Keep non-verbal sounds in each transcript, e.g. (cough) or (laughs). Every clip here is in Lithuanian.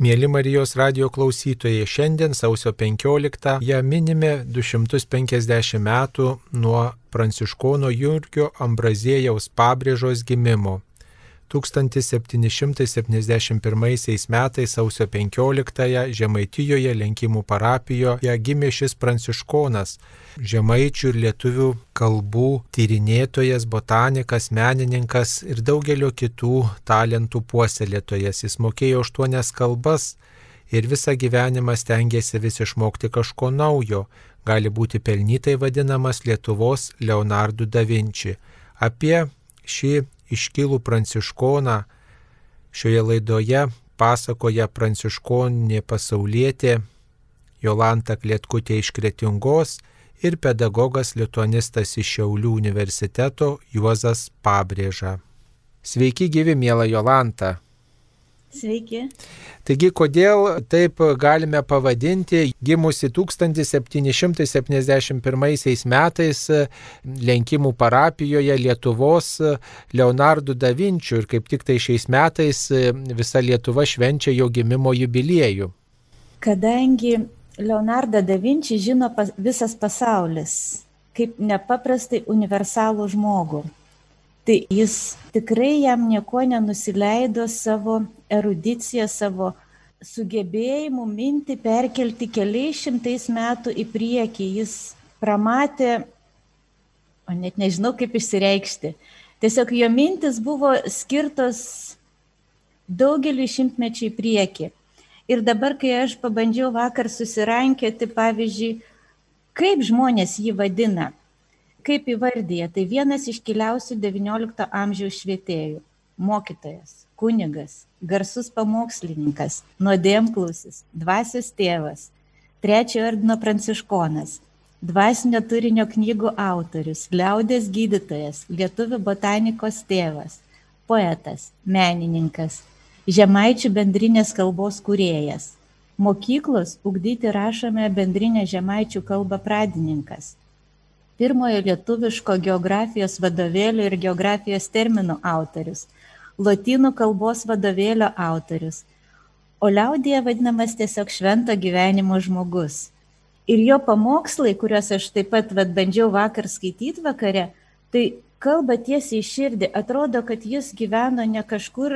Mėly Marijos radio klausytojai, šiandien sausio 15 ją minime 250 metų nuo pranciškono Jurgio Ambrazėjaus pabrėžos gimimo. 1771 metais sausio 15-ąją Žemaitijoje Lenkimų parapijoje gimė šis pranciškonas, žemaičių ir lietuvių kalbų tyrinėtojas, botanikas, menininkas ir daugelio kitų talentų puoselėtojas. Jis mokėjo aštuonias kalbas ir visą gyvenimą stengiasi vis išmokti kažko naujo, gali būti pelnytai vadinamas Lietuvos Leonardu da Vinci. Apie šį iškilų pranciškoną šioje laidoje pasakoja pranciškonė pasaulietė Jolanta Klietkutė iš Kretingos ir pedagogas lituanistas iš Šiaulių universiteto Juozas Pabrėža. Sveiki gyvi, mėla Jolanta. Sveiki. Taigi, kodėl taip galime pavadinti gimusi 1771 metais Lenkimų parapijoje Lietuvos Leonardu da Vinčiu ir kaip tik tai šiais metais visa Lietuva švenčia jo gimimo jubiliejų? Kadangi Leonardą da Vinci žino visas pasaulis kaip nepaprastai universalų žmogų tai jis tikrai jam nieko nenusileido savo erudiciją, savo sugebėjimu mintį perkelti keliais šimtais metų į priekį. Jis pramatė, o net nežinau kaip išsireikšti, tiesiog jo mintis buvo skirtos daugeliu šimtmečių į priekį. Ir dabar, kai aš pabandžiau vakar susirankėti, pavyzdžiui, kaip žmonės jį vadina, kaip įvardyja, tai vienas iškiliausių XIX amžiaus švietėjų - mokytojas, kunigas, garsus pamokslininkas, nuodėmklusis, dvasios tėvas, trečiojo ordino pranciškonas, dvasinio turinio knygų autorius, liaudės gydytojas, lietuvių botanikos tėvas, poetas, menininkas, žemaičių bendrinės kalbos kūrėjas, mokyklos ugdyti rašome bendrinę žemaičių kalbą pradininkas pirmojo lietuviško geografijos vadovėlio ir geografijos terminų autorius, lotynų kalbos vadovėlio autorius, o liaudėje vadinamas tiesiog švento gyvenimo žmogus. Ir jo pamokslai, kuriuos aš taip pat vat, bandžiau vakar skaityti vakare, tai kalba tiesiai širdį. Atrodo, kad jis gyveno ne kažkur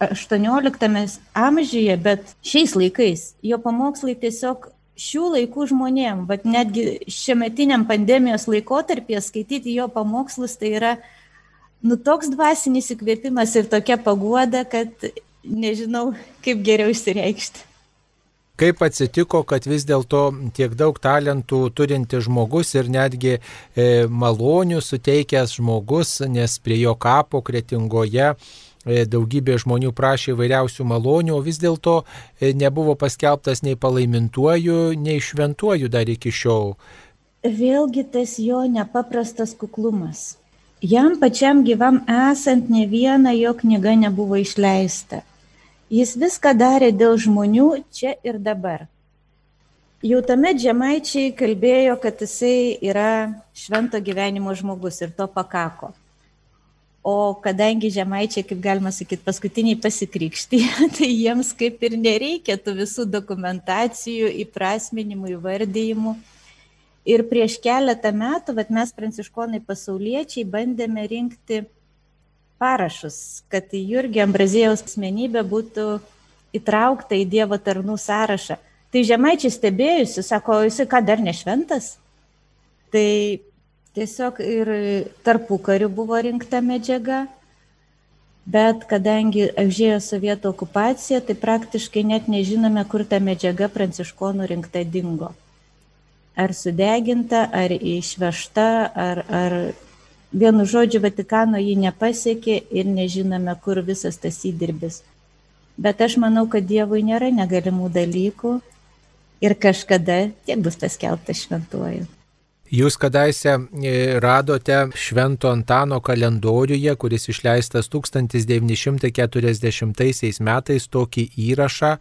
18 amžiuje, bet šiais laikais. Jo pamokslai tiesiog šių laikų žmonėm, bet netgi šiametiniam pandemijos laikotarpėje skaityti jo pamokslus, tai yra nu, toks dvasinis įkvėpimas ir tokia paguoda, kad nežinau, kaip geriau išsireikšti. Kaip atsitiko, kad vis dėlto tiek daug talentų turintis žmogus ir netgi e, malonių suteikęs žmogus, nes prie jo kapo kretingoje daugybė žmonių prašė įvairiausių malonių, o vis dėlto e, nebuvo paskelbtas nei palaimintuoju, nei šventuoju dar iki šiol. Vėlgi tas jo nepaprastas kuklumas. Jam pačiam gyvam esant ne viena jo knyga nebuvo išleista. Jis viską darė dėl žmonių čia ir dabar. Jau tame žemaičiai kalbėjo, kad jisai yra švento gyvenimo žmogus ir to pakako. O kadangi žemaičiai, kaip galima sakyti, paskutiniai pasikrikšti, (laughs) tai jiems kaip ir nereikia tų visų dokumentacijų, įprasminimų, įvardyjimų. Ir prieš keletą metų vat, mes pranciškonai pasauliečiai bandėme rinkti parašus, kad Jurgio Ambrazėjaus asmenybė būtų įtraukta į Dievo tarnų sąrašą. Tai žemaičiai stebėjusi, sako, jisai ką dar nešventas? Tai Tiesiog ir tarpukariu buvo rinkta medžiaga, bet kadangi užėjo sovietų okupacija, tai praktiškai net nežinome, kur ta medžiaga pranciškonų rinkta dingo. Ar sudeginta, ar išvežta, ar, ar vienu žodžiu Vatikano jį nepasiekė ir nežinome, kur visas tas įdirbis. Bet aš manau, kad Dievui nėra negalimų dalykų ir kažkada tiek bus paskelbta šventuoju. Jūs kadaise e, radote Švento Antano kalendoriuje, kuris išleistas 1940 metais tokį įrašą.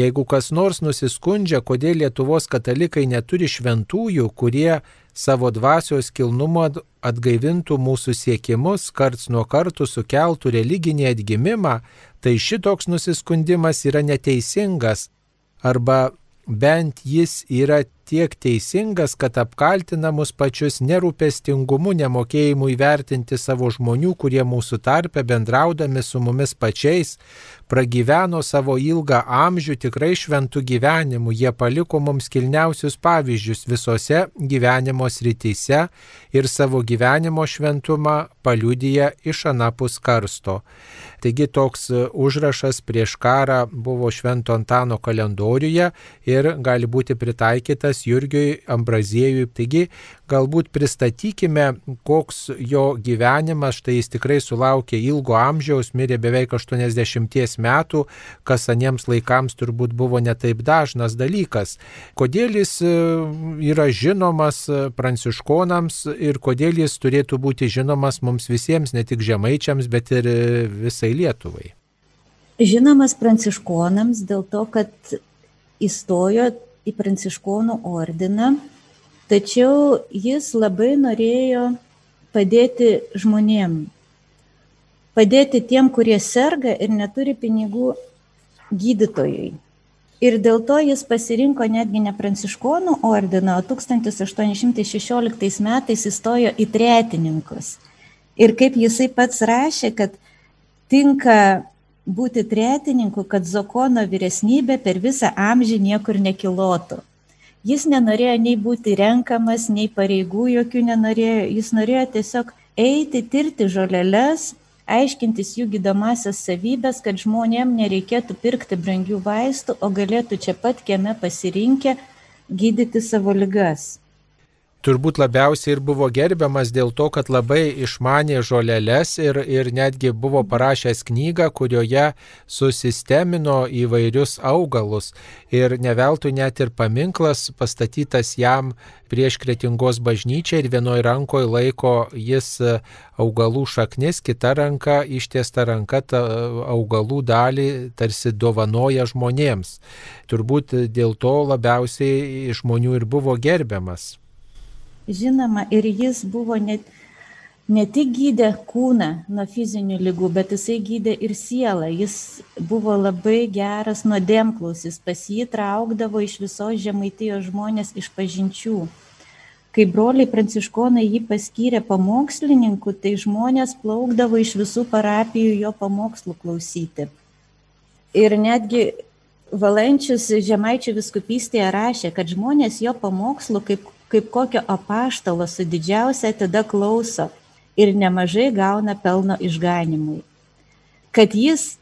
Jeigu kas nors nusiskundžia, kodėl Lietuvos katalikai neturi šventųjų, kurie savo dvasios kilnumo atgaivintų mūsų siekimus, karts nuo kartų sukeltų religinį atgimimą, tai šitoks nusiskundimas yra neteisingas arba bent jis yra tiek teisingas, kad apkaltina mus pačius nerūpestingumu, nemokėjimu įvertinti savo žmonių, kurie mūsų tarpe bendraudami su mumis pačiais pragyveno savo ilgą amžių tikrai šventų gyvenimų. Jie paliko mums kilniausius pavyzdžius visose gyvenimo srityse ir savo gyvenimo šventumą paliudyja iš anapus karsto. Taigi toks užrašas prieš karą buvo Švento Antano kalendoriuje ir gali būti pritaikytas Jurgiui Ambraziejui. Taigi galbūt pristatykime, koks jo gyvenimas, štai jis tikrai sulaukė ilgo amžiaus, mirė beveik 80 metų, kas aniems laikams turbūt buvo netaip dažnas dalykas. Kodėl jis yra žinomas pranciškonams ir kodėl jis turėtų būti žinomas mums visiems, ne tik žemaičiams, bet ir visai Lietuvai? Žinomas pranciškonams dėl to, kad įstojo į pranciškonų ordiną, tačiau jis labai norėjo padėti žmonėm, padėti tiem, kurie serga ir neturi pinigų gydytojui. Ir dėl to jis pasirinko netgi ne pranciškonų ordiną, o 1816 metais įstojo į tretininkus. Ir kaip jisai pats rašė, kad tinka būti tretininku, kad Zokono vyresnybė per visą amžių niekur nekilotų. Jis nenorėjo nei būti renkamas, nei pareigų jokių nenorėjo, jis norėjo tiesiog eiti, tirti žoleles, aiškintis jų gydomasias savybės, kad žmonėm nereikėtų pirkti brangių vaistų, o galėtų čia pat kieme pasirinkę gydyti savo ligas turbūt labiausiai ir buvo gerbiamas dėl to, kad labai išmanė žoleles ir, ir netgi buvo parašęs knygą, kurioje susistemino įvairius augalus. Ir neveltui net ir paminklas pastatytas jam prieš kretingos bažnyčią ir vienoje rankoje laiko jis augalų šaknis, kita ranka ištiesta ranka tą augalų dalį tarsi dovanoja žmonėms. Turbūt dėl to labiausiai žmonių ir buvo gerbiamas. Žinoma, ir jis buvo ne, ne tik gydė kūną nuo fizinių lygų, bet jisai gydė ir sielą. Jis buvo labai geras nuodėmklausis, pas jį traukdavo iš visos žemaitijos žmonės iš pažinčių. Kai broliai pranciškonai jį paskyrė pamokslininku, tai žmonės plaukdavo iš visų parapijų jo pamokslų klausyti. Ir netgi Valančius Žemaičių viskupystėje rašė, kad žmonės jo pamokslų kaip kaip kokio apaštalo su didžiausia tada klauso ir nemažai gauna pelno išganimui. Kad jis,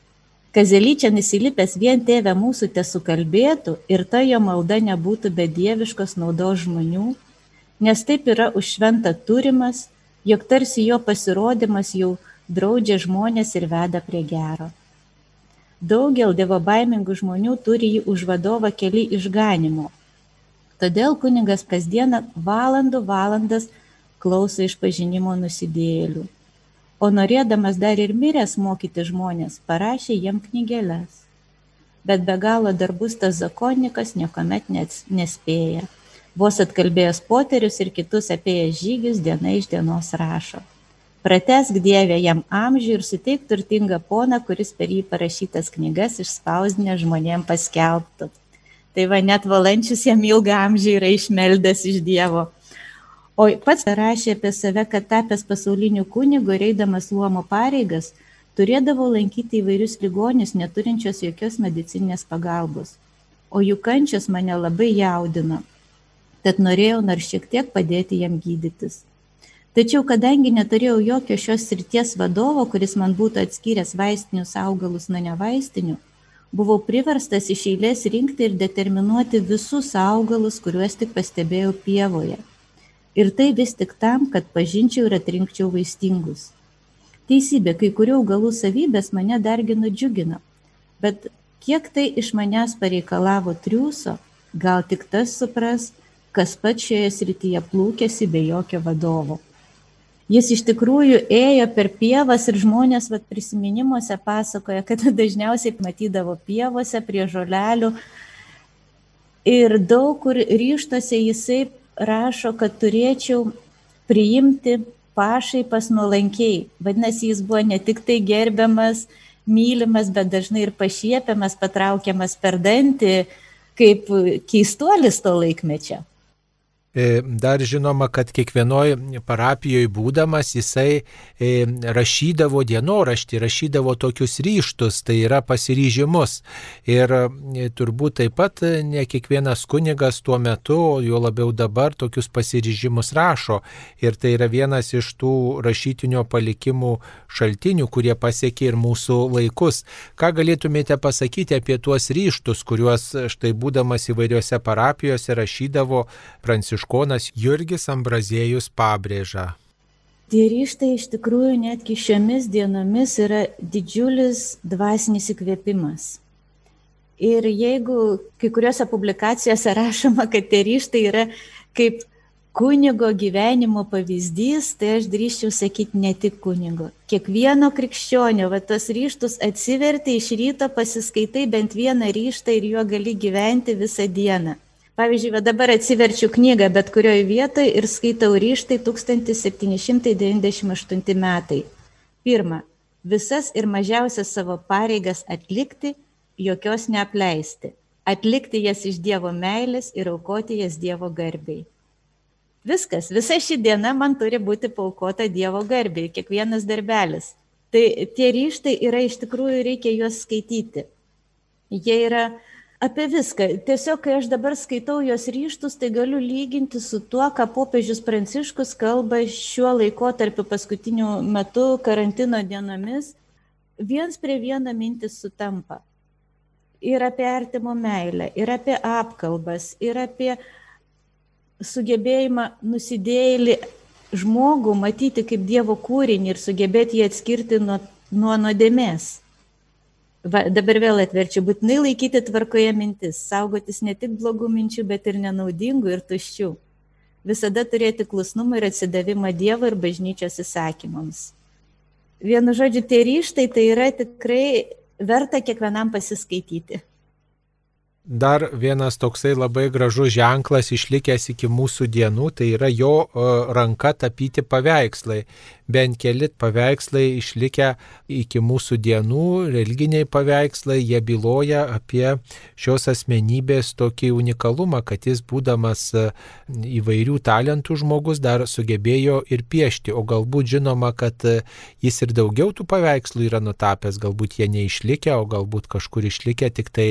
kazelyčia nusilipęs vien tėvę mūsų tesukalbėtų ir ta jo malda nebūtų be dieviškos naudos žmonių, nes taip yra už šventą turimas, jog tarsi jo pasirodymas jau draudžia žmonės ir veda prie gero. Daugel dievo baimingų žmonių turi jį už vadovą keli išganimo Todėl kunigas kasdieną valandų valandas klauso išpažinimo nusidėlių. O norėdamas dar ir miręs mokyti žmonės, parašė jiem knygelės. Bet be galo darbus tas zakonikas niekuomet nespėja. Vos atkalbėjęs poterius ir kitus apie žygius diena iš dienos rašo. Pratesk Dievę jam amžių ir suteik turtingą poną, kuris per jį parašytas knygas išspausdinę žmonėm paskelbtų. Tai va net valančius jam ilgą amžių yra išmeldęs iš Dievo. O pats rašė apie save, kad tapęs pasauliniu kunigu ir eidamas luomo pareigas, turėdavo lankyti įvairius ligonius, neturinčios jokios medicinės pagalbos. O jų kančios mane labai jaudino. Tad norėjau nors šiek tiek padėti jam gydytis. Tačiau kadangi neturėjau jokio šios srities vadovo, kuris man būtų atskyręs vaistinius augalus nuo nevaistinių, buvau priverstas iš eilės rinkti ir determinuoti visus augalus, kuriuos tik pastebėjau pievoje. Ir tai vis tik tam, kad pažinčiau ir atrinkčiau vaistingus. Teisybė, kai kurių augalų savybės mane dargi nudžiugino, bet kiek tai iš manęs pareikalavo triūso, gal tik tas supras, kas pat šioje srityje plūkėsi be jokio vadovo. Jis iš tikrųjų ėjo per pievas ir žmonės vat, prisiminimuose pasakoja, kad (laughs) dažniausiai matydavo pievose prie žolelių ir daug kur ryštose jisai rašo, kad turėčiau priimti pašaipas nuolankiai. Vadinasi, jis buvo ne tik tai gerbiamas, mylimas, bet dažnai ir pašiepiamas, patraukiamas per dantį, kaip keistuolis to laikmečio. E, dar žinoma, kad kiekvienoje parapijoje būdamas jisai e, rašydavo dienoraštį, rašydavo tokius ryštus, tai yra pasiryžimus. Ir e, turbūt taip pat ne kiekvienas kunigas tuo metu, jo labiau dabar, tokius pasiryžimus rašo. Ir tai yra vienas iš tų rašytinio palikimų šaltinių, kurie pasiekė ir mūsų laikus. Ką galėtumėte pasakyti apie tuos ryštus, kuriuos štai būdamas įvairiose parapijose rašydavo pranciškus? Pranciškonas Jurgis Ambraziejus pabrėža. Tie ryštai iš tikrųjų netgi šiomis dienomis yra didžiulis dvasinis įkvėpimas. Ir jeigu kai kuriuose publikacijose rašoma, kad tie ryštai yra kaip kunigo gyvenimo pavyzdys, tai aš drįščiau sakyti ne tik kunigo. Kiekvieno krikščionio, va tos ryštus atsiverti iš ryto, pasiskaitai bent vieną ryštą ir juo gali gyventi visą dieną. Pavyzdžiui, va dabar atsiverčiu knygą bet kurioje vietoje ir skaitau ryštai 1798 metai. Pirma, visas ir mažiausias savo pareigas atlikti, jokios neapleisti. Atlikti jas iš Dievo meilės ir aukoti jas Dievo garbiai. Viskas, visa ši diena man turi būti paukota Dievo garbiai, kiekvienas darbelis. Tai tie ryštai yra iš tikrųjų, reikia juos skaityti. Jie yra apie viską. Tiesiog, kai aš dabar skaitau jos ryštus, tai galiu lyginti su tuo, ką popiežius Pranciškus kalba šiuo laikotarpiu paskutiniu metu karantino dienomis. Viens prie vieno mintis sutampa. Ir apie artimo meilę, ir apie apkalbas, ir apie sugebėjimą nusidėjėlį žmogų matyti kaip Dievo kūrinį ir sugebėti jį atskirti nuo, nuo nuodėmės. Va, dabar vėl atverčiu, būtinai laikyti tvarkoje mintis, saugotis ne tik blogų minčių, bet ir nenaudingų ir tuščių. Visada turėti klusnumą ir atsidavimą Dievo ir bažnyčios įsakymams. Vienu žodžiu, tie ryštai tai yra tikrai verta kiekvienam pasiskaityti. Dar vienas toksai labai gražus ženklas išlikęs iki mūsų dienų, tai yra jo e, ranka tapyti paveikslai. Bent keli paveikslai išlikę iki mūsų dienų, religiniai paveikslai, jie byloja apie šios asmenybės tokį unikalumą, kad jis būdamas e, įvairių talentų žmogus dar sugebėjo ir piešti, o galbūt žinoma, kad e, jis ir daugiau tų paveikslų yra nutapęs, galbūt jie neišlikę, o galbūt kažkur išlikę, tik tai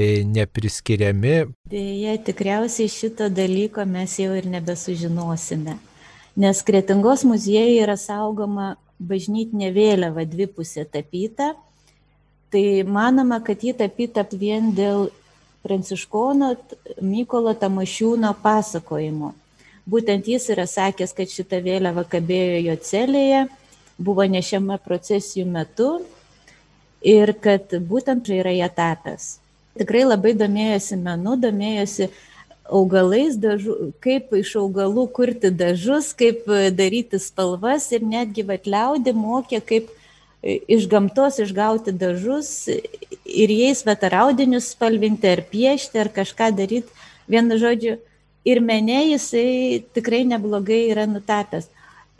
ne priskiriami. Deja, tikriausiai šito dalyko mes jau ir nebesužinosime, nes Kretingos muziejuje yra saugoma bažnytinė vėliava dvipusė tapyta. Tai manoma, kad ji tapyta vien dėl pranciškono Mykolo Tamašiūno pasakojimo. Būtent jis yra sakęs, kad šita vėliava kabėjo jo celėje, buvo nešiama procesijų metu ir kad būtent čia yra ją tapęs tikrai labai domėjosi menu, domėjosi augalais, dažu, kaip iš augalų kurti dažus, kaip daryti spalvas ir netgi vatliaudį mokė, kaip iš gamtos išgauti dažus ir jais vataraudinius spalvinti ar piešti ar kažką daryti. Vienu žodžiu, ir mene jisai tikrai neblogai yra nutapęs.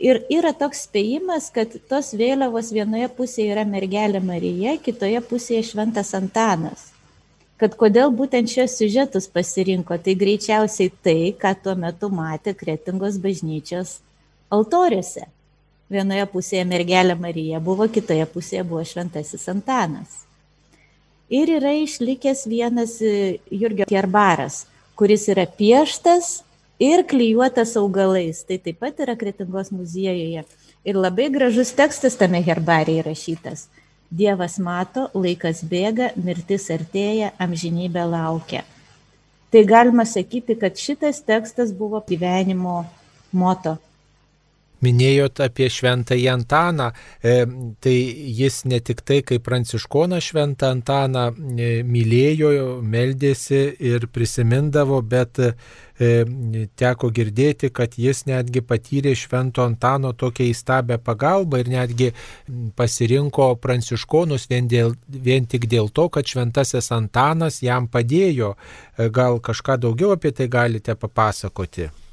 Ir yra toks spėjimas, kad tos vėliavos vienoje pusėje yra mergelė Marija, kitoje pusėje šventas Antanas kad kodėl būtent šios siužetus pasirinko, tai greičiausiai tai, ką tuo metu matė Kretingos bažnyčios altoriuose. Vienoje pusėje mergelė Marija buvo, kitoje pusėje buvo šventasis Antanas. Ir yra išlikęs vienas e, Jurgio herbaras, kuris yra pieštas ir klyjuotas augalais. Tai taip pat yra Kretingos muziejuje. Ir labai gražus tekstas tame herbarėje įrašytas. Dievas mato, laikas bėga, mirtis artėja, amžinybė laukia. Tai galima sakyti, kad šitas tekstas buvo gyvenimo moto Minėjot apie šventąjį Antaną, e, tai jis ne tik tai kaip pranciškonas šventą Antaną e, mylėjo, meldėsi ir prisimindavo, bet e, teko girdėti, kad jis netgi patyrė švento Antano tokią įstabę pagalbą ir netgi pasirinko pranciškonus vien, dėl, vien tik dėl to, kad šventasis Antanas jam padėjo. Gal kažką daugiau apie tai galite papasakoti?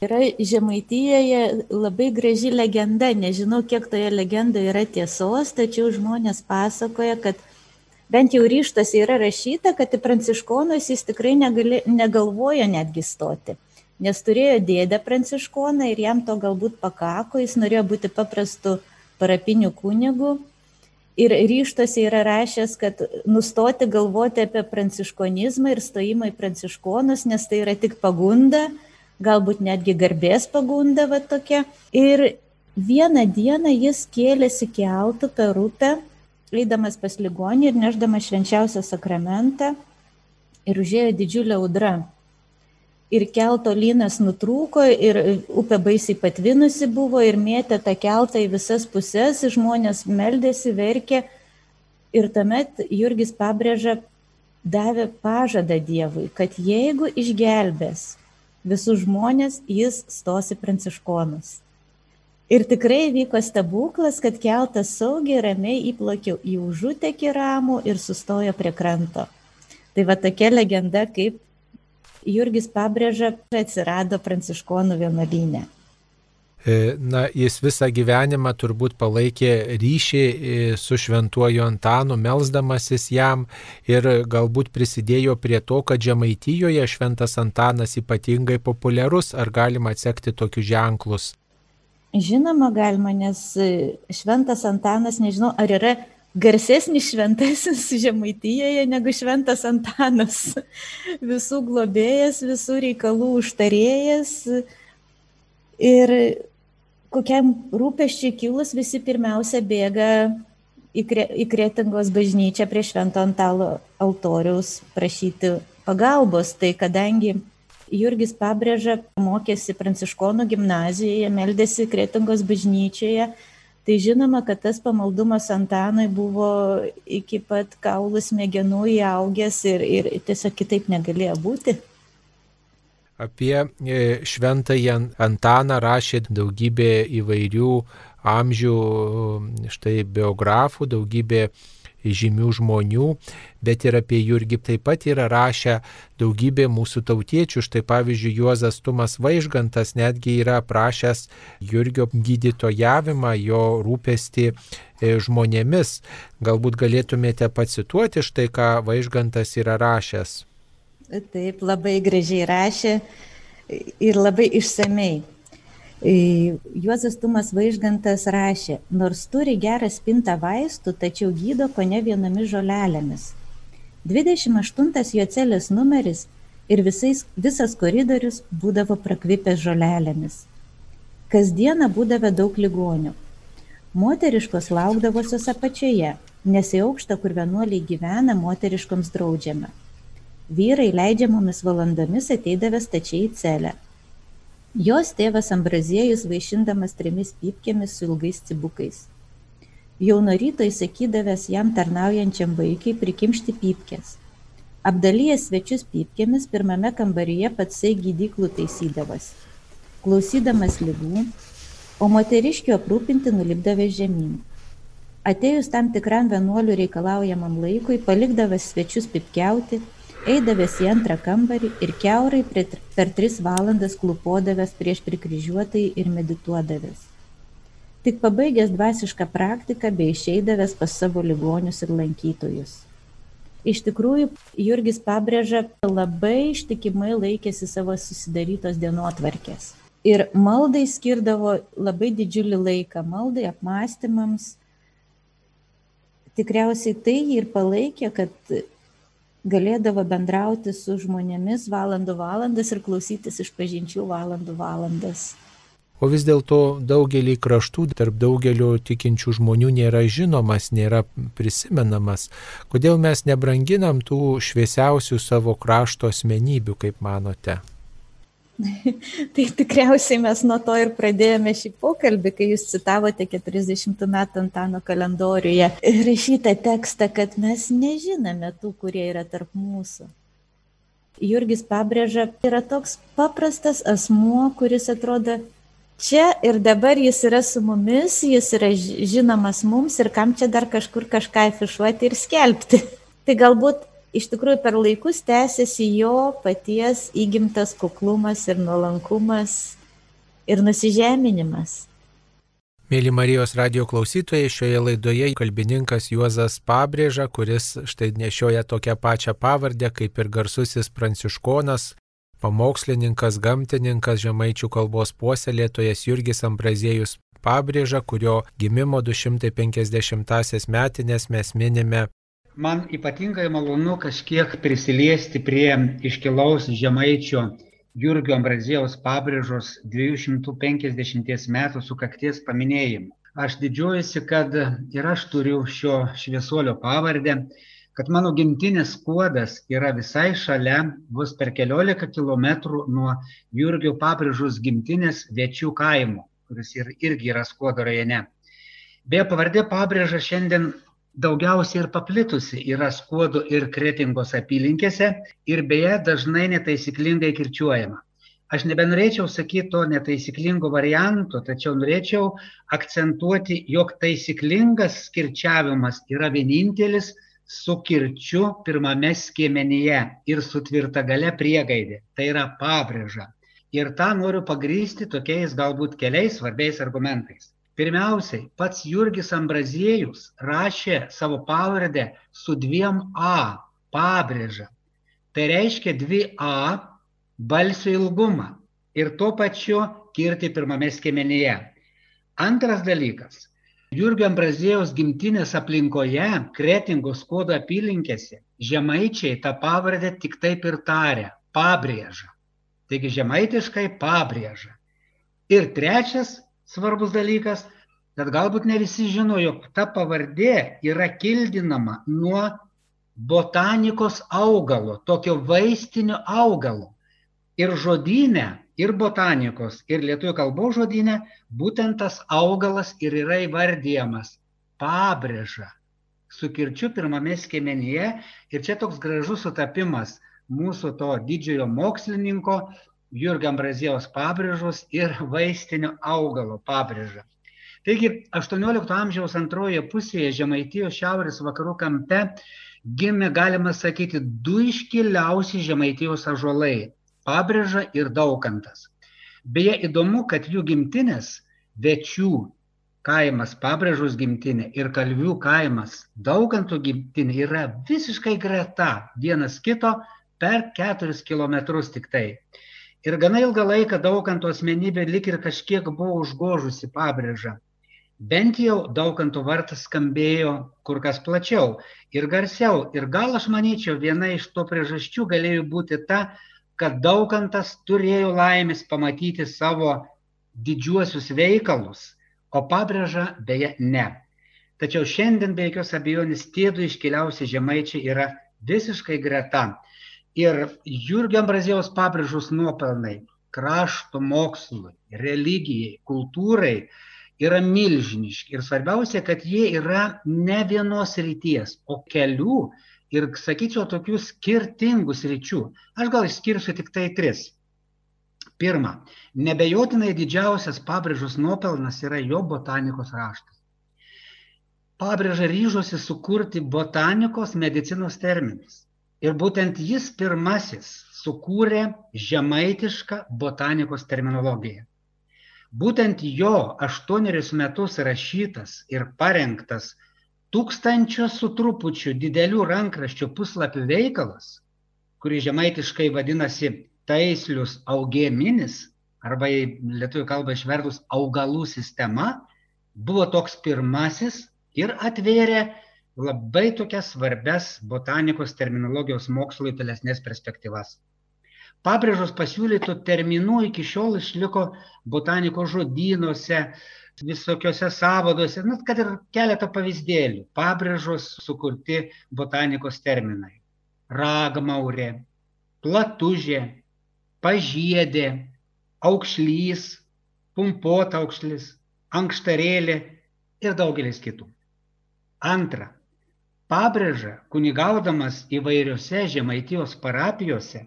Yra Žemaitijoje labai graži legenda, nežinau, kiek toje legendoje yra tiesos, tačiau žmonės pasakoja, kad bent jau ryštuose yra rašyta, kad į pranciškonus jis tikrai negali, negalvojo netgi stoti. Nes turėjo dėdę pranciškoną ir jam to galbūt pakako, jis norėjo būti paprastu parapiniu kunigu. Ir ryštuose yra rašęs, kad nustoti galvoti apie pranciškonizmą ir stojimą į pranciškonus, nes tai yra tik pagunda, galbūt netgi garbės pagunda va tokia. Ir vieną dieną jis kėlėsi keltų per upę, eidamas pas ligonį ir neždamas švenčiausią sakramentą ir užėjo didžiulė audra. Ir kelto lynas nutrūko ir upė baisiai patvinusi buvo ir mėtė tą keltą į visas puses, žmonės meldėsi, verkė. Ir tuomet Jurgis pabrėža, davė pažadą Dievui, kad jeigu išgelbės visus žmonės, jis stosi pranciškonus. Ir tikrai vyko stebuklas, kad keltas saugiai ramiai įplakiau į užutekį ramų ir sustojo prie kranto. Tai va tokia legenda, kaip Jurgis pabrėža, atsirado pranciškonų vienuolynė. E, na, jis visą gyvenimą turbūt palaikė ryšį e, su šventuoju Antanu, melzdamasis jam ir galbūt prisidėjo prie to, kad Žemaitijoje šventas Antanas ypatingai populiarus. Ar galima atsekti tokius ženklus? Žinoma, galima, nes e, šventas Antanas, nežinau, ar yra garsesnis šventasis (laughs) Žemaitijoje negu šventas Antanas. (laughs) Visų globėjas, visų reikalų užtarėjas. Ir kokiam rūpeščiui kilus visi pirmiausia bėga į, kre, į Kretingos bažnyčią prie Švento Antalo altoriaus prašyti pagalbos. Tai kadangi Jurgis pabrėža, mokėsi Pranciškonų gimnazijoje, meldėsi Kretingos bažnyčioje, tai žinoma, kad tas pamaldumas Antanui buvo iki pat kaulų smegenų įaugęs ir, ir tiesiog kitaip negalėjo būti. Apie e, šventąjį Antaną rašė daugybė įvairių amžių štai biografų, daugybė žymių žmonių, bet ir apie Jurgį taip pat yra rašę daugybė mūsų tautiečių. Štai pavyzdžiui, Juozas Tumas Vaižgantas netgi yra prašęs Jurgio gydytojavimą, jo rūpesti e, žmonėmis. Galbūt galėtumėte pacituoti štai, ką Vaižgantas yra rašęs. Taip, labai gražiai rašė ir labai išsamei. E, Juozas Tumas Vaižgantas rašė, nors turi gerą spintą vaistų, tačiau gydo ko ne vienomis žolelėmis. 28 jo celės numeris ir visais, visas koridorius būdavo prakvipęs žolelėmis. Kasdieną būdavo daug ligonių. Moteriškos laukdavosios apačioje, nes į aukštą, kur vienuoliai gyvena, moteriškoms draudžiama. Vyrai leidžiamomis valandomis ateidavę stačiai į celę. Jos tėvas Ambraziejus vaišindamas trimis pypkėmis su ilgais cibukais. Jau nuo ryto įsakydavęs jam tarnaujančiam vaikai prikimšti pypkės. Apdalyjęs svečius pypkėmis, pirmame kambaryje patsai gydyklų taisydavas. Klausydamas lygų, o moteriškių aprūpinti nulipdavęs žemyn. Atėjus tam tikram vienuolių reikalaujamam laikui, palikdavęs svečius pipkiauti, eidavęs į antrą kambarį ir kiaurai per tris valandas klupodavęs prieš prikryžiuotai ir medituodavęs. Tik pabaigęs dvasišką praktiką bei išeidavęs pas savo ligonius ir lankytojus. Iš tikrųjų, Jurgis pabrėža, labai ištikimai laikėsi savo susidarytos dienotvarkės. Ir maldai skirdavo labai didžiulį laiką, maldai apmąstymams. Tikriausiai tai ir palaikė, kad galėdavo bendrauti su žmonėmis valandų valandas ir klausytis iš pažinčių valandų valandas. O vis dėlto daugelį kraštų tarp daugelio tikinčių žmonių nėra žinomas, nėra prisimenamas. Kodėl mes nebranginam tų šviesiausių savo krašto asmenybių, kaip manote? (laughs) tai tikriausiai mes nuo to ir pradėjome šį pokalbį, kai jūs citavote 40 metų Antano kalendoriuje rašytą tekstą, kad mes nežinome tų, kurie yra tarp mūsų. Jurgis pabrėža, yra toks paprastas asmuo, kuris atrodo čia ir dabar jis yra su mumis, jis yra žinomas mums ir kam čia dar kažkur kažką afišuoti ir skelbti. (laughs) Tai galbūt iš tikrųjų per laikus tęsiasi jo paties įgimtas kuklumas ir nuolankumas ir nusižeminimas. Mėly Marijos radio klausytojai, šioje laidoje kalbininkas Juozas Pabrėža, kuris štai nešioja tokią pačią pavardę kaip ir garsusis pranciškonas, pamokslininkas, gamtininkas, žemaičių kalbos puoselėtojas Jurgis Ambraziejus Pabrėža, kurio gimimo 250-asias metinės mes minime Man ypatingai malonu kažkiek prisiliesti prie iškilaus žemaičio Jurgio Ambrazėjaus pabrėžos 250 metų sukakties paminėjimų. Aš didžiuojuosi, kad ir aš turiu šio šviesuolio pavardę, kad mano gimtinės kuodas yra visai šalia, bus per keliolika kilometrų nuo Jurgio pabrėžos gimtinės Viečių kaimo, kuris ir, irgi yra skuodo rajone. Beje, pavardė pabrėža šiandien daugiausiai ir paplitusi yra skuodų ir kretingos apylinkėse ir beje dažnai netaisyklingai kirčiuojama. Aš nebenorėčiau sakyti to netaisyklingo varianto, tačiau norėčiau akcentuoti, jog taisyklingas kirčiavimas yra vienintelis su kirčiu pirmame skiemenyje ir su tvirta gale priegaidė. Tai yra pabrėža. Ir tą noriu pagrysti tokiais galbūt keliais svarbiais argumentais. Pirmiausiai, pats Jurgis Ambraziejus rašė savo pavardę su dviem A, pabrėža. Tai reiškia dvi A balsio ilgumą ir tuo pačiu kirti pirmame skiemenyje. Antras dalykas. Jurgio Ambrazėjaus gimtinės aplinkoje, Kretingos kodo apylinkėse, žemaičiai tą pavardę tik taip ir taria - pabrėža. Taigi žemaitiškai pabrėža. Ir trečias svarbus dalykas, kad galbūt ne visi žino, jog ta pavardė yra kildinama nuo botanikos augalo, tokio vaistinio augalo. Ir žodynė, ir botanikos, ir lietuvių kalbos žodynė, būtent tas augalas ir yra įvardyjamas - pabrėža. Su kirčiu pirmame skiemenyje ir čia toks gražus sutapimas mūsų to didžiojo mokslininko Jurgio Ambrazijos pabrėžos ir vaistinio augalo pabrėža. Taigi 18 amžiaus antroje pusėje Žemaitijos šiaurės vakarų kampe gimė, galima sakyti, du iškiliausi Žemaitijos ažuolai - pabrėža ir daukantas. Beje, įdomu, kad jų gimtinės Večių kaimas, pabrėžus gimtinė ir Kalvių kaimas, daukantų gimtinė yra visiškai greta vienas kito per keturis kilometrus tik tai. Ir gana ilgą laiką daukanto asmenybė lik ir kažkiek buvo užgožusi pabrėžą. Bent jau daukanto vartas skambėjo kur kas plačiau ir garsiau. Ir gal aš manyčiau, viena iš to priežasčių galėjo būti ta, kad daukantas turėjo laimės pamatyti savo didžiuosius veikalus, o pabrėža beje ne. Tačiau šiandien be jokios abejonės tie du iškiliausi žemaičiai yra visiškai greta. Ir Jurgio Ambrazijaus pabrėžus nuopelnai krašto mokslui, religijai, kultūrai yra milžiniški. Ir svarbiausia, kad jie yra ne vienos ryties, o kelių ir, sakyčiau, tokių skirtingų sričių. Aš gal išskirsiu tik tai tris. Pirma, nebejotinai didžiausias pabrėžus nuopelnas yra jo botanikos raštas. Pabrėža ryžosi sukurti botanikos medicinos terminus. Ir būtent jis pirmasis sukūrė žemaitišką botanikos terminologiją. Būtent jo aštuonerius metus rašytas ir parengtas tūkstančio su trupučiu didelių rankraščių puslapių veikalas, kurį žemaitiškai vadinasi taislius augėminis, arba į lietuvių kalbą išvertus augalų sistema, buvo toks pirmasis ir atvėrė labai tokias svarbias botanikos terminologijos mokslui tolesnės perspektyvas. Pabrėžos pasiūlytų terminų iki šiol išliko botanikos žodynuose, visokiose savaduose, net kad ir keletą pavyzdėlių. Pabrėžos sukurti botanikos terminai. Ragmaurė, platužė, pažiedė, aukšlys, pumpuota aukšlis, ankštarėlė ir daugelis kitų. Antra, Pabrėža, kunigaudamas įvairiose Žemaitijos parapijose,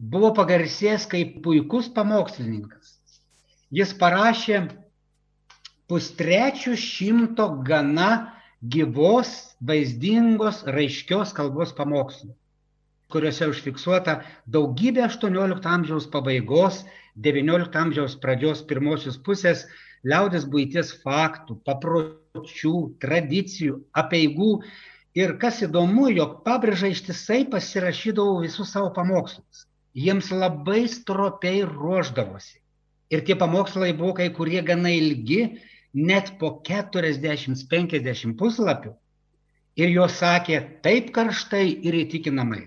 buvo pagarsėjęs kaip puikus pamokslininkas. Jis parašė pustrečių šimto gana gyvos, vaizdingos, raiškios kalbos pamokslų. kuriuose užfiksuota daugybė XVIII amžiaus pabaigos, XIX amžiaus pradžios pirmosios pusės liaudės būties faktų, papročių, tradicijų, apieigų. Ir kas įdomu, jog pabrėža ištisai pasirašydavo visus savo pamokslus. Jiems labai stropiai ruoždavosi. Ir tie pamokslai buvo kai kurie gana ilgi, net po 40-50 puslapių. Ir jo sakė taip karštai ir įtikinamai,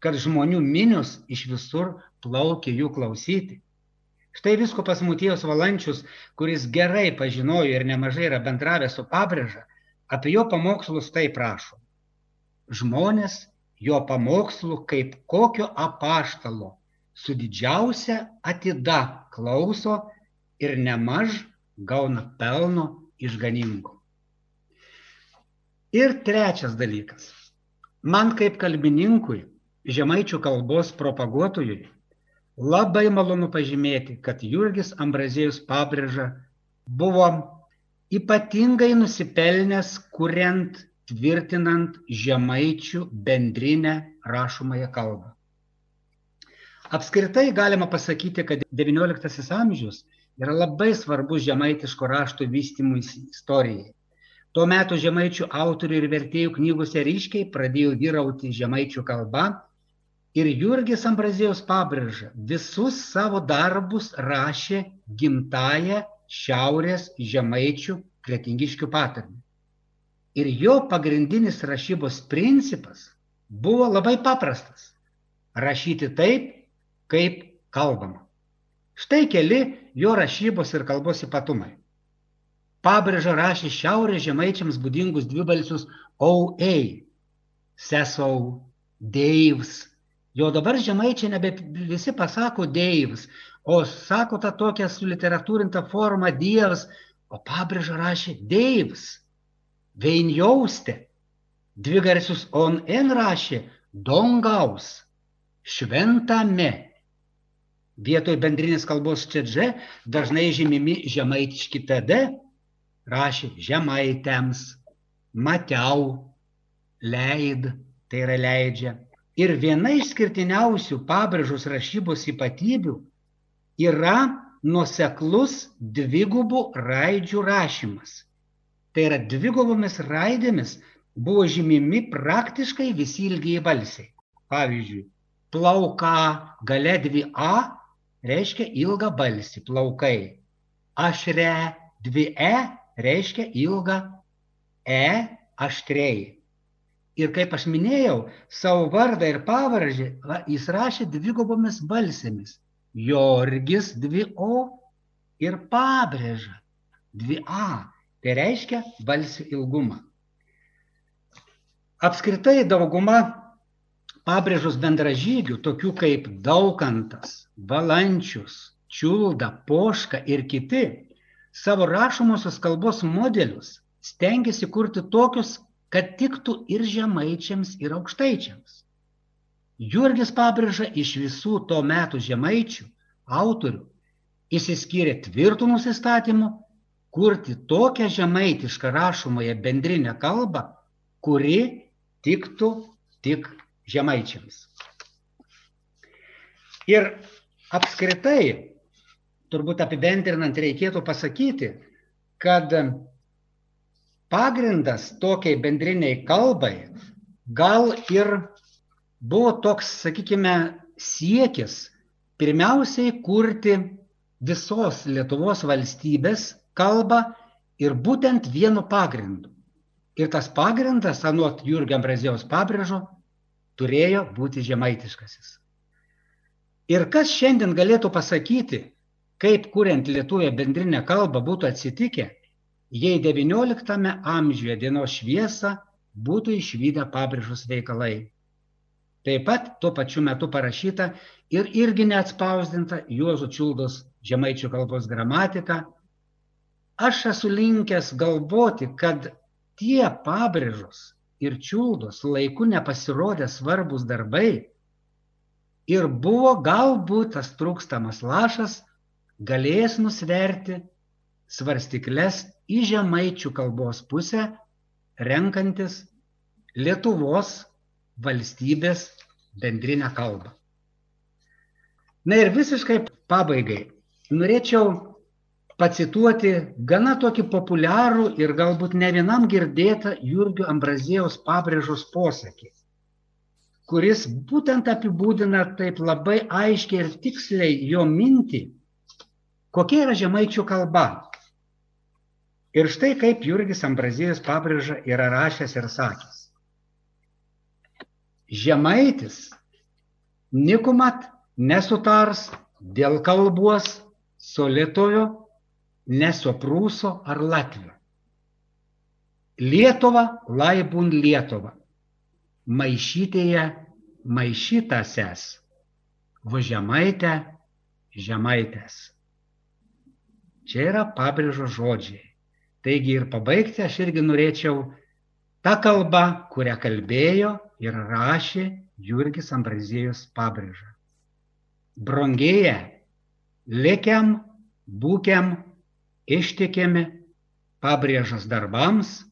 kad žmonių minius iš visur plaukė jų klausyti. Štai viskupas Mutijos Valančius, kuris gerai pažinojo ir nemažai yra bendravęs su pabrėža, apie jo pamokslus tai prašo. Žmonės jo pamokslų kaip kokio apaštalo su didžiausia atida klauso ir nemaž gauna pelno išganingo. Ir trečias dalykas. Man kaip kalbininkui, žemaičių kalbos propaguotojui, Labai malonu pažymėti, kad Jurgis Ambrazėjus pabrėža buvo ypatingai nusipelnęs, kuriant, tvirtinant žemaičių bendrinę rašomąją kalbą. Apskritai galima pasakyti, kad XIX amžius yra labai svarbus žemaitiško rašto vystymui istorijai. Tuo metu žemaičių autorių ir vertėjų knygose ryškiai pradėjo vyrauti žemaičių kalba Ir Jurgis Ambrazėjus pabrėža, visus savo darbus rašė gimtają šiaurės žemaičių kretingiškių patarnį. Ir jo pagrindinis rašybos principas buvo labai paprastas - rašyti taip, kaip kalbama. Štai keli jo rašybos ir kalbos ypatumai. Pabrėža rašė šiaurės žemaičiams būdingus dvibalsius OA, sesau, Deivs, Jo dabar žemaičiai nebe visi pasako Deivs, o sako tą tokią suliteratūrintą formą Dievas, o pabrėžą rašė Deivs, Veinjauste. Dvi garsius on en rašė Dongaus, Šventame. Vietoj bendrinės kalbos čedže dažnai žymimi žemaitiški TD rašė žemaitėms, matiau, leid, tai yra leidžia Ir viena išskirtiniausių pabrėžos rašybos ypatybių yra nuseklus dvigubų raidžių rašymas. Tai yra dvigubomis raidėmis buvo žymimi praktiškai visi ilgiai balsiai. Pavyzdžiui, plauka gale dvi A reiškia ilgą balsį, plaukai. Ašre dvi E reiškia ilgą E aštrei. Ir kaip aš minėjau, savo vardą ir pavardį va, jis rašė dvigubomis balsėmis. Jorgis dvi O ir pabrėža dvi A. Tai reiškia balsių ilgumą. Apskritai dauguma pabrėžus bendražygių, tokių kaip Daukantas, Valančius, Čiulda, Poška ir kiti, savo rašomosios kalbos modelius stengiasi kurti tokius kad tiktų ir žemaičiams, ir aukštaičiams. Jurgis pabrėža iš visų to metų žemaičių autorių įsiskyrė tvirtų nusistatymų kurti tokią žemaitišką rašomąją bendrinę kalbą, kuri tiktų tik žemaičiams. Ir apskritai, turbūt apibendrinant, reikėtų pasakyti, kad pagrindas tokiai bendriniai kalbai gal ir buvo toks, sakykime, siekis pirmiausiai kurti visos Lietuvos valstybės kalbą ir būtent vienu pagrindu. Ir tas pagrindas, anuot Jurgio Ambrazijos pabrėžo, turėjo būti žemaitiškasis. Ir kas šiandien galėtų pasakyti, kaip kuriant lietuvę bendrinę kalbą būtų atsitikę, jei XIX amžiuje dienos šviesą būtų išvykę pabrėžus veikalai. Taip pat tuo pačiu metu parašyta ir irgi neatspausdinta Juozo Čiuldos žemaičių kalbos gramatika. Aš esu linkęs galvoti, kad tie pabrėžus ir čiuldos laiku nepasirodė svarbus darbai ir buvo galbūt tas trūkstamas lašas galėjęs nusverti svarstyklės į žemaičių kalbos pusę, renkantis Lietuvos valstybės bendrinę kalbą. Na ir visiškai pabaigai norėčiau pacituoti gana tokį populiarų ir galbūt ne vienam girdėtą Jurgio Ambrazėjaus pabrėžos posakį, kuris būtent apibūdina taip labai aiškiai ir tiksliai jo mintį, kokia yra žemaičių kalba. Ir štai kaip Jurgis Ambrazėjus pabrėža yra rašęs ir sakęs. Žemaitis nikumat nesutars dėl kalbos su lietuvio, ne su prūso ar latvio. Lietuva laibun Lietuva. Maišytėje maišytasias. Važiamaitė žemaitės. Čia yra pabrėžo žodžiai. Taigi ir pabaigti aš irgi norėčiau tą kalbą, kurią kalbėjo ir rašė Jurgis Ambrazėjus pabrėžą brangėja, likiam, būkiam, ištikimi, pabrėžas darbams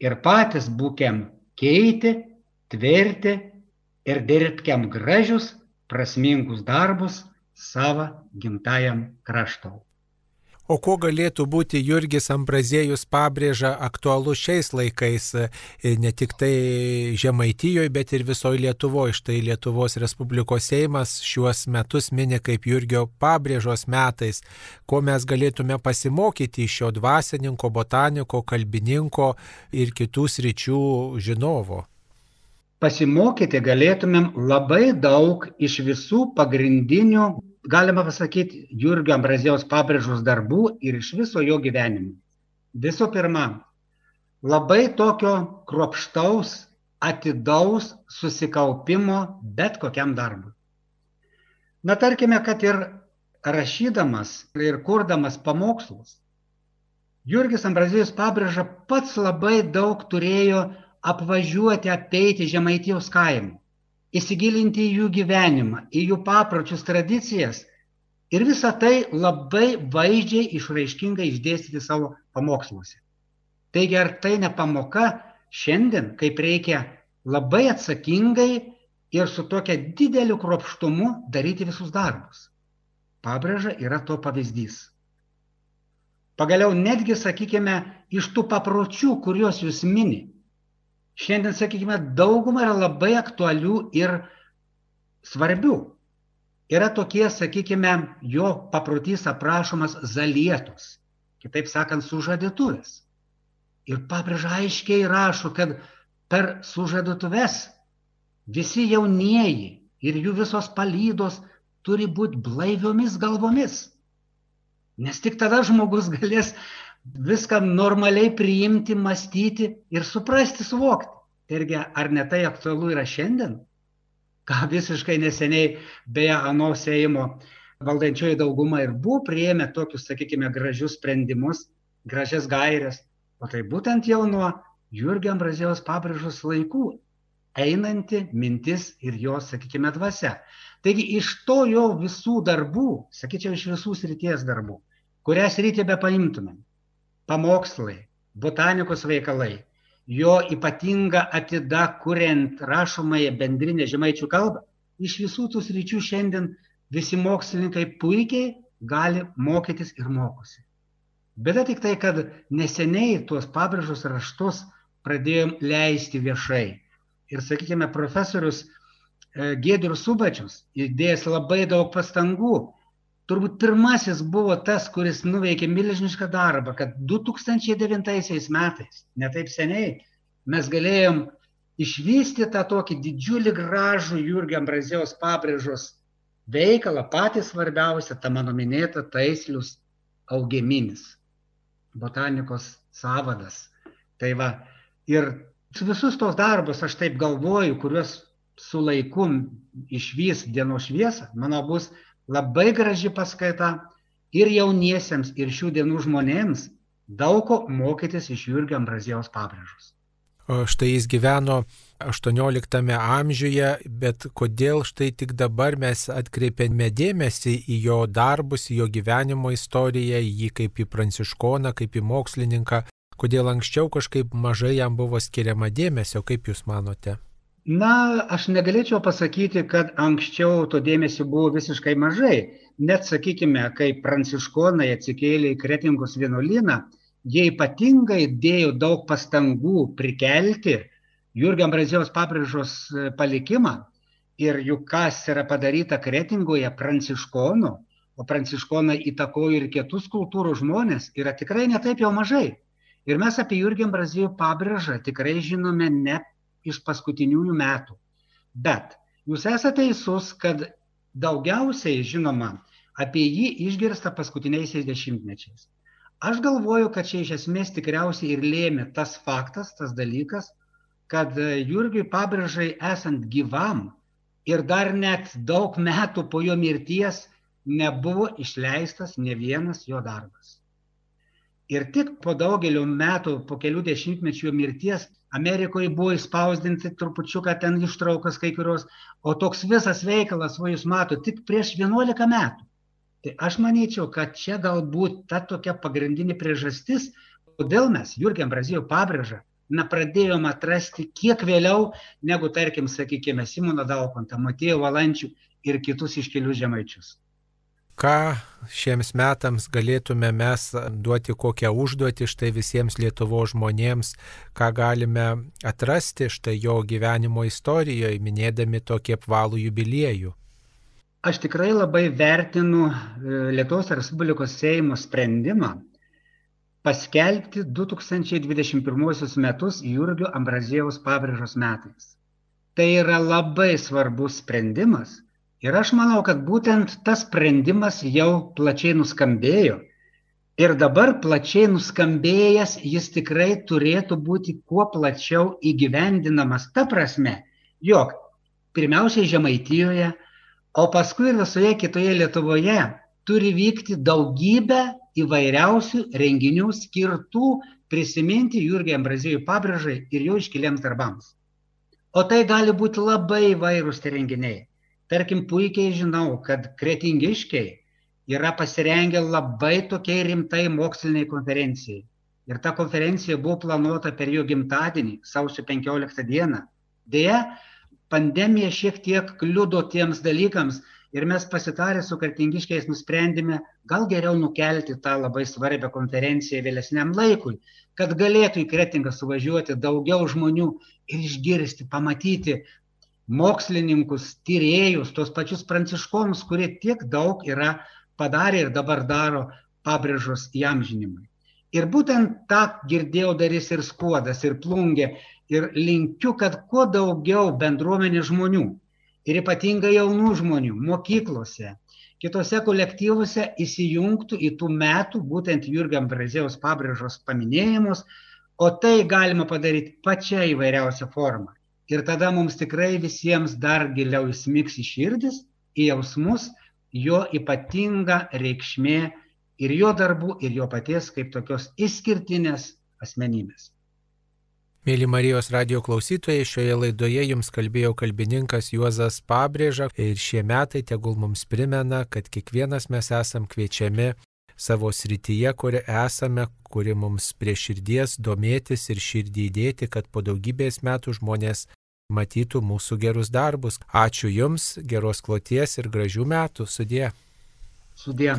ir patys būkiam keiti, tvirti ir dirbkiam gražius, prasmingus darbus savo gimtajam kraštau. O ko galėtų būti Jurgis Ambrazėjus pabrėža aktualu šiais laikais, e, ne tik tai Žemaitijoje, bet ir visoje Lietuvoje. Štai Lietuvos Respublikos Seimas šiuos metus mini kaip Jurgio pabrėžos metais, ko mes galėtume pasimokyti iš šio dvasininko, botaniko, kalbininko ir kitų sričių žinovo pasimokyti galėtumėm labai daug iš visų pagrindinių galima pasakyti, Jurgio Ambrazijos pabrėžos darbų ir iš viso jo gyvenimo. Visų pirma, labai tokio kruopštaus, atidaus susikaupimo bet kokiam darbui. Na tarkime, kad ir rašydamas ir kurdamas pamokslus, Jurgis Ambrazijos pabrėža pats labai daug turėjo apvažiuoti, apeiti Žemaitijos kaimų įsigilinti į jų gyvenimą, į jų papročius, tradicijas ir visą tai labai vaizdžiai išraiškingai išdėstyti savo pamoksluose. Taigi ar tai ne pamoka šiandien, kaip reikia labai atsakingai ir su tokia dideliu kropštumu daryti visus darbus. Pabrėža yra to pavyzdys. Pagaliau netgi, sakykime, iš tų papročių, kuriuos jūs mini, šiandien, sakykime, dauguma yra labai aktualių ir svarbių. Yra tokie, sakykime, jo paprotys aprašomas zalietus, kitaip sakant, sužadėtuvės. Ir pabrėža aiškiai rašo, kad per sužadėtuves visi jaunieji ir jų visos palydos turi būti blaiviomis galvomis. Nes tik tada žmogus galės viską normaliai priimti, mąstyti ir suprasti, suvokti. Irgi ar ne tai aktualu yra šiandien? Ką visiškai neseniai, beje, ano Seimo valdančioji dauguma ir buvo prieėmę tokius, sakykime, gražius sprendimus, gražias gairias. O tai būtent jau nuo Jurgio Ambrazijos pabrėžos laikų einanti mintis ir jos, sakykime, dvasia. Taigi iš to jo visų darbų, sakyčiau, iš visų srities darbų, kurias rytį be paimtumėm, pamokslai, botanikos veikalai, jo ypatinga atida, kuriant rašomąją bendrinę žemaičių kalbą, iš visų tų sričių šiandien visi mokslininkai puikiai gali mokytis ir mokosi. Bėda tik tai, kad neseniai tuos pabrėžus raštus pradėjom leisti viešai. Ir, sakykime, profesorius e, Gėdrius Subačius įdėjęs labai daug pastangų turbūt pirmasis buvo tas, kuris nuveikė milžinišką darbą, kad 2009 metais, netaip seniai, mes galėjom išvystyti tą tokį didžiulį gražų Jurgio Ambrazijos pabrėžos veikalą, patį svarbiausią, tą mano minėtą taislius augeminis, botanikos savadas. Tai va, ir visus tos darbus aš taip galvoju, kuriuos su laiku išvys dienos šviesą, mano bus labai graži paskaita ir jauniesiems, ir šių dienų žmonėms daug ko mokytis iš Jurgio Ambrazijaus pabrėžus. O štai jis gyveno 18 amžiuje, bet kodėl štai tik dabar mes atkreipiame dėmesį į jo darbus, į jo gyvenimo istoriją, į jį kaip į pranciškoną, kaip į mokslininką, kodėl anksčiau kažkaip mažai jam buvo skiriama dėmesio, kaip jūs manote? Na, aš negalėčiau pasakyti, kad anksčiau to dėmesio buvo visiškai mažai. Net, sakykime, kai pranciškonai atsikėlė į Kretingos vienuolyną, jie ypatingai dėjo daug pastangų prikelti Jurgio Ambrazijos pabrėžos e, palikimą ir juk kas yra padaryta Kretingoje pranciškonų, o pranciškonai įtakojo ir kitus kultūros žmonės, yra tikrai netaip jau mažai. Ir mes apie Jurgį Ambrazijų pabrėžą tikrai žinome ne iš paskutiniųjų metų. Bet jūs esate teisus, kad daugiausiai žinoma apie jį išgirsta paskutiniaisiais dešimtmečiais. Aš galvoju, kad čia iš esmės tikriausiai ir lėmė tas faktas, tas dalykas, kad Jurgiui Pabrėžai esant gyvam ir dar net daug metų po jo mirties nebuvo išleistas ne vienas jo darbas. Ir tik po daugelio metų, po kelių dešimtmečių mirties, Amerikoje buvo įspausdinti trupučiuką ten ištraukas kai kurios, o toks visas veikalas, va jūs matote, tik prieš 11 metų. Tai aš manyčiau, kad čia galbūt ta tokia pagrindinė priežastis, kodėl mes Jurgiam Brazijų pabrėžą, na, pradėjom atrasti kiek vėliau, negu, tarkim, sakykime, Simono Daukontą, Matėjo Valančių ir kitus iškelius žemaičius ką šiems metams galėtume mes duoti kokią užduotį štai visiems Lietuvo žmonėms, ką galime atrasti štai jo gyvenimo istorijoje, minėdami tokį apvalų jubiliejų. Aš tikrai labai vertinu e, Lietuvos Respublikos Seimo sprendimą paskelbti 2021 metus Jurgio Ambraziejaus pabrėžos metais. Tai yra labai svarbus sprendimas, Ir aš manau, kad būtent tas sprendimas jau plačiai nuskambėjo. Ir dabar plačiai nuskambėjęs jis tikrai turėtų būti kuo plačiau įgyvendinamas. Ta prasme, jog pirmiausiai Žemaitijoje, o paskui ir visoje kitoje Lietuvoje turi vykti daugybė įvairiausių renginių skirtų prisiminti Jurgį Ambrazijų pabrėžai ir jo iškiliams darbams. O tai gali būti labai įvairūs tie renginiai. Tarkim, puikiai žinau, kad kretingiškiai yra pasirengę labai tokiai rimtai moksliniai konferencijai. Ir ta konferencija buvo planuota per jo gimtadienį, sausio 15 dieną. Deja, pandemija šiek tiek kliudo tiems dalykams ir mes pasitarę su kartingiškiais nusprendėme gal geriau nukelti tą labai svarbią konferenciją vėlesniam laikui, kad galėtų į Kretingą suvažiuoti daugiau žmonių ir išgirsti, pamatyti mokslininkus, tyrėjus, tos pačius pranciškonus, kurie tiek daug yra padarę ir dabar daro pabrėžos įamžinimui. Ir būtent tą girdėjau darys ir skuodas, ir plungė, ir linkiu, kad kuo daugiau bendruomenės žmonių, ir ypatingai jaunų žmonių, mokyklose, kitose kolektyvuose įsijungtų į tų metų, būtent Jurgiam Brazėjaus pabrėžos paminėjimus, o tai galima padaryti pačia įvairiausia forma. Ir tada mums tikrai visiems dar giliau įsmiks į širdis, į jausmus, jo ypatinga reikšmė ir jo darbų, ir jo paties kaip tokios išskirtinės asmenybės. Mėly Marijos radio klausytojai, šioje laidoje jums kalbėjo kalbininkas Juozas Pabrėža ir šie metai tegul mums primena, kad kiekvienas mes esam kviečiami savo srityje, kur esame, kuri mums prie širdies domėtis ir širdį įdėti, kad po daugybės metų žmonės matytų mūsų gerus darbus. Ačiū Jums, geros kloties ir gražių metų. Sudie. Sudie.